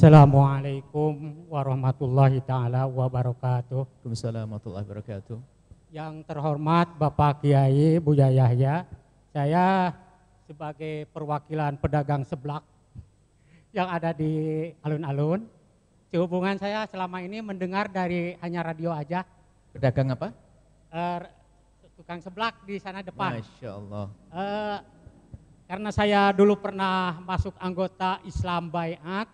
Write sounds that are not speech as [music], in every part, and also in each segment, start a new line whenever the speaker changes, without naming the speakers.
Assalamualaikum warahmatullahi taala wabarakatuh.
Waalaikumsalam warahmatullahi wabarakatuh.
Yang terhormat Bapak Kiai Buya Yahya, saya sebagai perwakilan pedagang seblak yang ada di alun-alun. Sehubungan saya selama ini mendengar dari hanya radio aja.
Pedagang apa?
Eh, tukang seblak di sana depan.
Masya Allah.
Eh, karena saya dulu pernah masuk anggota Islam Bayat,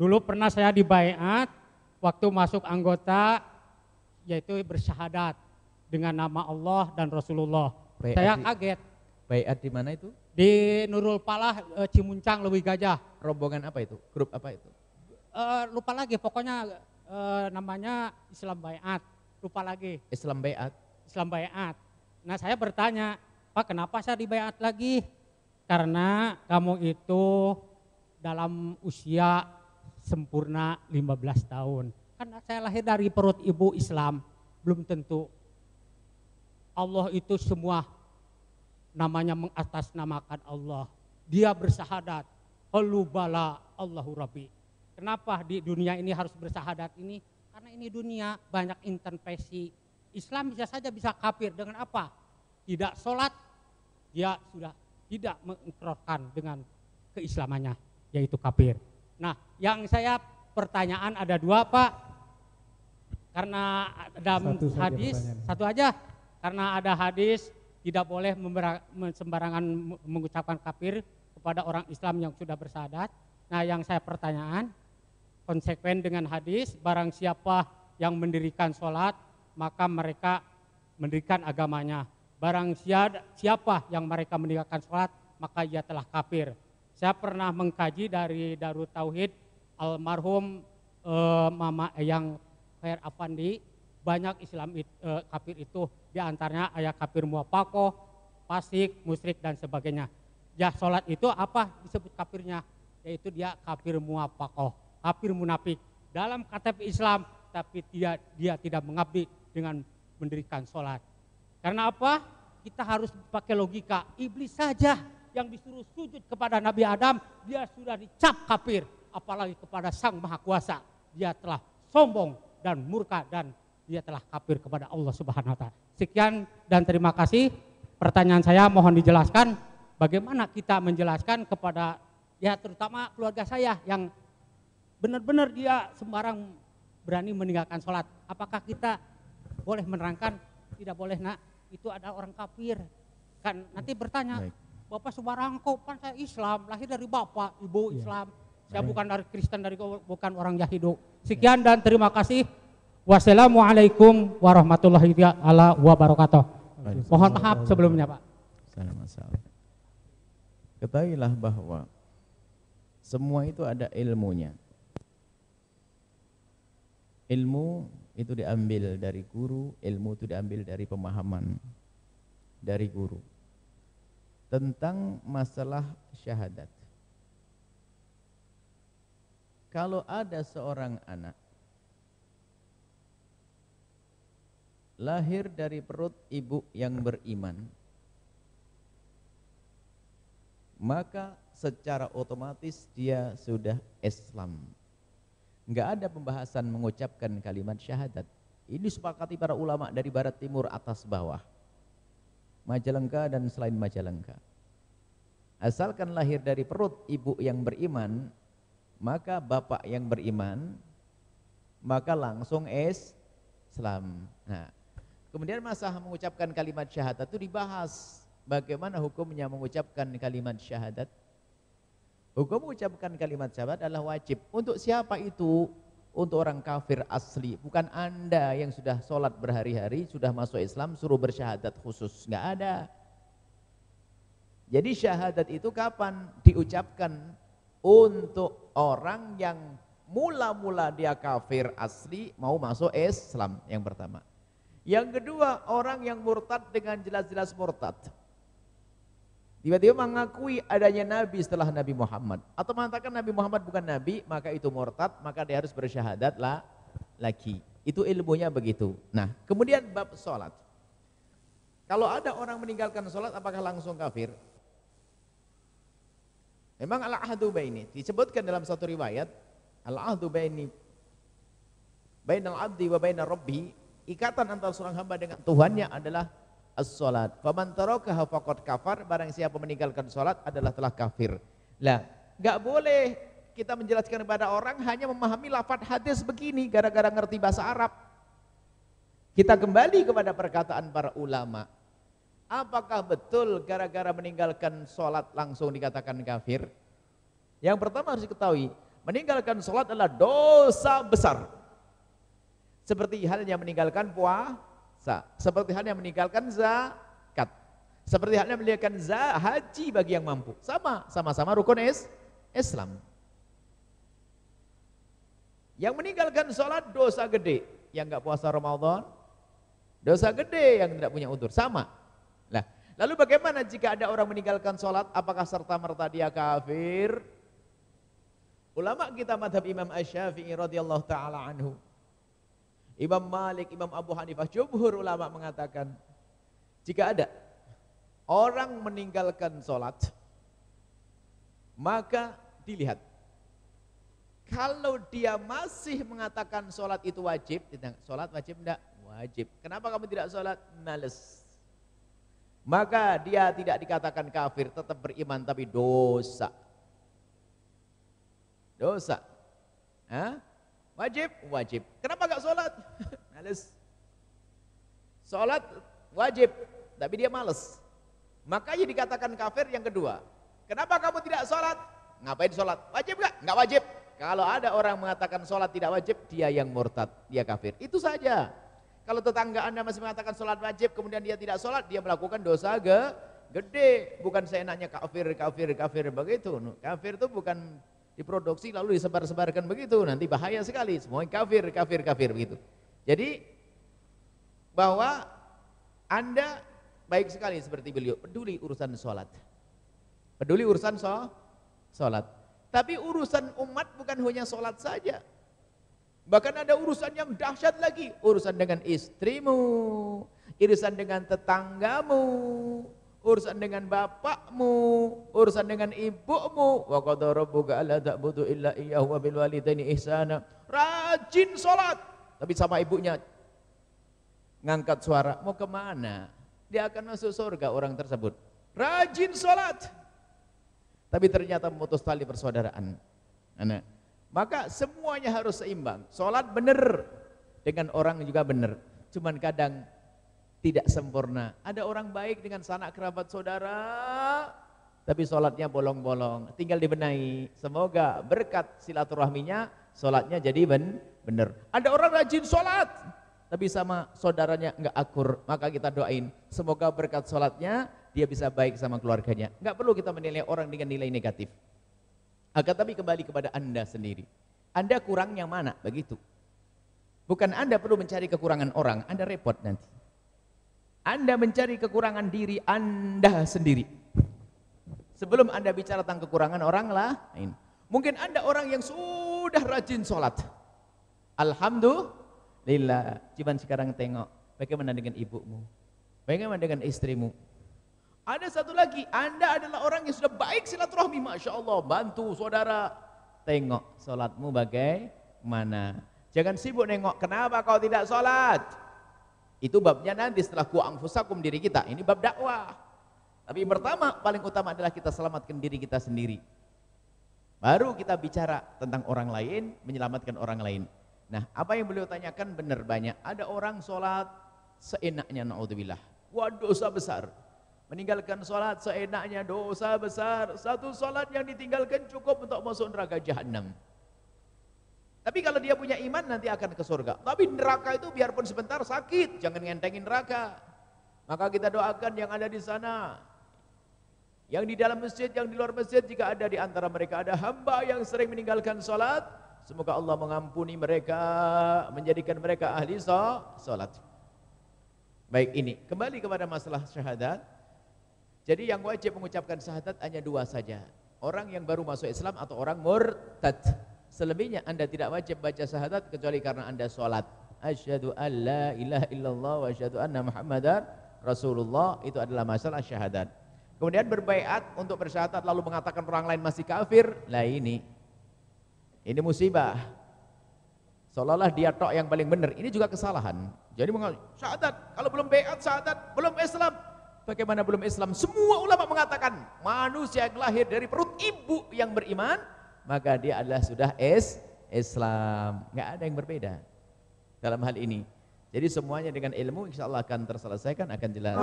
dulu pernah saya di Bayat, waktu masuk anggota yaitu bersyahadat dengan nama Allah dan Rasulullah.
Bayat
saya
di-
kaget
Bayat di mana itu?
di Nurul Palah eh, Cimuncang Lewi Gajah.
Rombongan apa itu? Grup apa itu?
Eh, lupa lagi pokoknya eh, namanya Islam Bayat. Lupa lagi
Islam Bayat.
Islam Bayat. Nah saya bertanya, Pak kenapa saya dibayat lagi? Karena kamu itu dalam usia sempurna 15 tahun. Karena saya lahir dari perut ibu Islam, belum tentu Allah itu semua namanya mengatasnamakan Allah. Dia bersahadat, bala Allahu Rabbi. Kenapa di dunia ini harus bersahadat ini? Karena ini dunia banyak intervensi. Islam bisa saja bisa kafir dengan apa? Tidak sholat, dia sudah tidak mengikrarkan dengan keislamannya, yaitu kafir. Nah, yang saya pertanyaan ada dua Pak, karena dalam
Satu
hadis satu aja, karena ada hadis tidak boleh sembarangan mengucapkan kafir kepada orang Islam yang sudah bersahadat. Nah, yang saya pertanyaan, konsekuen dengan hadis, barang siapa yang mendirikan sholat, maka mereka mendirikan agamanya. Barang sia- siapa yang mereka mendirikan sholat, maka ia telah kafir. Saya pernah mengkaji dari Darut Tauhid almarhum eh, Mama yang Khair Afandi, banyak Islam it- eh, kafir itu di antaranya ayat kafir muapakoh, fasik, musyrik dan sebagainya. Ya sholat itu apa disebut kafirnya? Yaitu dia kafir muapakoh, kafir munafik. Dalam KTP Islam tapi dia dia tidak mengabdi dengan mendirikan sholat. Karena apa? Kita harus pakai logika. Iblis saja yang disuruh sujud kepada Nabi Adam, dia sudah dicap kafir. Apalagi kepada Sang Maha Kuasa, dia telah sombong dan murka dan dia telah kafir kepada Allah Subhanahu wa taala. Sekian dan terima kasih. Pertanyaan saya mohon dijelaskan bagaimana kita menjelaskan kepada ya terutama keluarga saya yang benar-benar dia sembarang berani meninggalkan sholat. Apakah kita boleh menerangkan? Tidak boleh nak, itu ada orang kafir. Kan nanti bertanya,
Baik.
Bapak sembarang kok kan saya Islam, lahir dari Bapak, Ibu
Iya.
Islam. Saya
Baik.
bukan dari Kristen, dari bukan orang Yahudi. Sekian dan terima kasih. Wassalamualaikum warahmatullahi wabarakatuh. Mohon maaf sebelumnya Pak.
Salah masalah. Ketahuilah bahwa semua itu ada ilmunya. Ilmu itu diambil dari guru, ilmu itu diambil dari pemahaman dari guru. Tentang masalah syahadat. Kalau ada seorang anak lahir dari perut ibu yang beriman, maka secara otomatis dia sudah Islam. Enggak ada pembahasan mengucapkan kalimat syahadat. Ini sepakati para ulama dari barat timur atas bawah. Majalengka dan selain Majalengka. Asalkan lahir dari perut ibu yang beriman, maka bapak yang beriman, maka langsung Islam. Nah, kemudian masalah mengucapkan kalimat syahadat itu dibahas. Bagaimana hukumnya mengucapkan kalimat syahadat? Hukum mengucapkan kalimat syahadat adalah wajib. Untuk siapa itu? Untuk orang kafir asli. Bukan anda yang sudah sholat berhari-hari, sudah masuk Islam, suruh bersyahadat khusus. Nggak ada. Jadi syahadat itu kapan diucapkan? Untuk orang yang mula-mula dia kafir asli mau masuk Islam yang pertama. Yang kedua, orang yang murtad dengan jelas-jelas murtad. Tiba-tiba mengakui adanya Nabi setelah Nabi Muhammad. Atau mengatakan Nabi Muhammad bukan Nabi, maka itu murtad, maka dia harus bersyahadat lah lagi. Itu ilmunya begitu. Nah, kemudian bab sholat. Kalau ada orang meninggalkan sholat, apakah langsung kafir? Memang ala ahdu ini disebutkan dalam satu riwayat Al-ahdu baini bainal abdi wa bainar rabbi, ikatan antara seorang hamba dengan Tuhannya adalah as-salat. Faman tarakaha faqad kafar, barang siapa meninggalkan salat adalah telah kafir. Lah, enggak boleh kita menjelaskan kepada orang hanya memahami lafaz hadis begini gara-gara ngerti bahasa Arab. Kita kembali kepada perkataan para ulama. Apakah betul gara-gara meninggalkan sholat langsung dikatakan kafir? Yang pertama harus diketahui, meninggalkan sholat adalah dosa besar. Seperti halnya meninggalkan puasa, seperti halnya meninggalkan zakat, seperti halnya meninggalkan haji bagi yang mampu. Sama, sama-sama rukun is, Islam. Yang meninggalkan sholat dosa gede, yang nggak puasa Ramadan, dosa gede yang tidak punya udur, sama. Nah, lalu bagaimana jika ada orang meninggalkan sholat, apakah serta merta dia kafir? Ulama kita madhab Imam Ash-Syafi'i radhiyallahu taala anhu. Imam Malik, Imam Abu Hanifah, jumhur ulama mengatakan jika ada orang meninggalkan sholat, maka dilihat kalau dia masih mengatakan sholat itu wajib, sholat wajib enggak? Wajib. Kenapa kamu tidak sholat? Males maka dia tidak dikatakan kafir, tetap beriman tapi dosa. Dosa. Hah? Wajib? Wajib. Kenapa gak sholat? [laughs] males. Sholat wajib, tapi dia males. Makanya dikatakan kafir yang kedua. Kenapa kamu tidak sholat? Ngapain sholat? Wajib gak? Gak wajib. Kalau ada orang mengatakan sholat tidak wajib, dia yang murtad, dia kafir. Itu saja. Kalau tetangga anda masih mengatakan sholat wajib, kemudian dia tidak sholat, dia melakukan dosa ge, gede. Bukan seenaknya kafir, kafir, kafir begitu. Kafir itu bukan diproduksi lalu disebar-sebarkan begitu. Nanti bahaya sekali. Semua kafir, kafir, kafir begitu. Jadi bahwa anda baik sekali seperti beliau, peduli urusan sholat. Peduli urusan sholat. Tapi urusan umat bukan hanya sholat saja. Bahkan ada urusan yang dahsyat lagi, urusan dengan istrimu, urusan dengan tetanggamu, urusan dengan bapakmu, urusan dengan ibumu. Wa qad rabbuka alla ta'budu illa iyyahu wa bil walidaini ihsana. Rajin salat, tapi sama ibunya ngangkat suara, mau ke mana? Dia akan masuk surga orang tersebut. Rajin salat, tapi ternyata memutus tali persaudaraan. Anak. Maka semuanya harus seimbang. Sholat benar dengan orang juga benar. Cuman kadang tidak sempurna. Ada orang baik dengan sanak kerabat saudara, tapi sholatnya bolong-bolong. Tinggal dibenahi. Semoga berkat silaturahminya, sholatnya jadi ben benar. Ada orang rajin sholat, tapi sama saudaranya nggak akur. Maka kita doain, semoga berkat sholatnya dia bisa baik sama keluarganya. Nggak perlu kita menilai orang dengan nilai negatif. Akan tapi kembali kepada Anda sendiri. Anda kurang yang mana? Begitu. Bukan Anda perlu mencari kekurangan orang, Anda repot nanti. Anda mencari kekurangan diri Anda sendiri. Sebelum Anda bicara tentang kekurangan orang lain. Mungkin Anda orang yang sudah rajin sholat. Alhamdulillah. Cuman sekarang tengok bagaimana dengan ibumu. Bagaimana dengan istrimu. Ada satu lagi, Anda adalah orang yang sudah baik silaturahmi, Masya Allah, bantu saudara. Tengok sholatmu bagaimana. Jangan sibuk nengok, kenapa kau tidak sholat? Itu babnya nanti setelah ku angfusakum diri kita. Ini bab dakwah. Tapi pertama, paling utama adalah kita selamatkan diri kita sendiri. Baru kita bicara tentang orang lain, menyelamatkan orang lain. Nah, apa yang beliau tanyakan benar banyak. Ada orang sholat seenaknya, na'udzubillah. Wah dosa besar. Meninggalkan sholat seenaknya dosa besar. Satu sholat yang ditinggalkan cukup untuk masuk neraka jahanam. Tapi kalau dia punya iman nanti akan ke surga. Tapi neraka itu biarpun sebentar sakit, jangan ngentengin neraka. Maka kita doakan yang ada di sana. Yang di dalam masjid, yang di luar masjid, jika ada di antara mereka ada hamba yang sering meninggalkan sholat, semoga Allah mengampuni mereka, menjadikan mereka ahli sholat. Baik ini, kembali kepada masalah syahadat. Jadi yang wajib mengucapkan syahadat hanya dua saja. Orang yang baru masuk Islam atau orang murtad. Selebihnya anda tidak wajib baca syahadat kecuali karena anda sholat. Asyhadu an la ilaha illallah wa asyhadu anna muhammadar rasulullah. Itu adalah masalah syahadat. Kemudian berbaiat untuk bersyahadat lalu mengatakan orang lain masih kafir. Lah ini. Ini musibah. Seolah-olah dia tok yang paling benar. Ini juga kesalahan. Jadi mengatakan, syahadat, kalau belum beat syahadat, belum Islam. Bagaimana belum Islam? Semua ulama mengatakan, manusia yang lahir dari perut ibu yang beriman, maka dia adalah sudah es Islam. Nggak ada yang berbeda dalam hal ini. Jadi semuanya dengan ilmu insya Allah akan terselesaikan, akan jelas.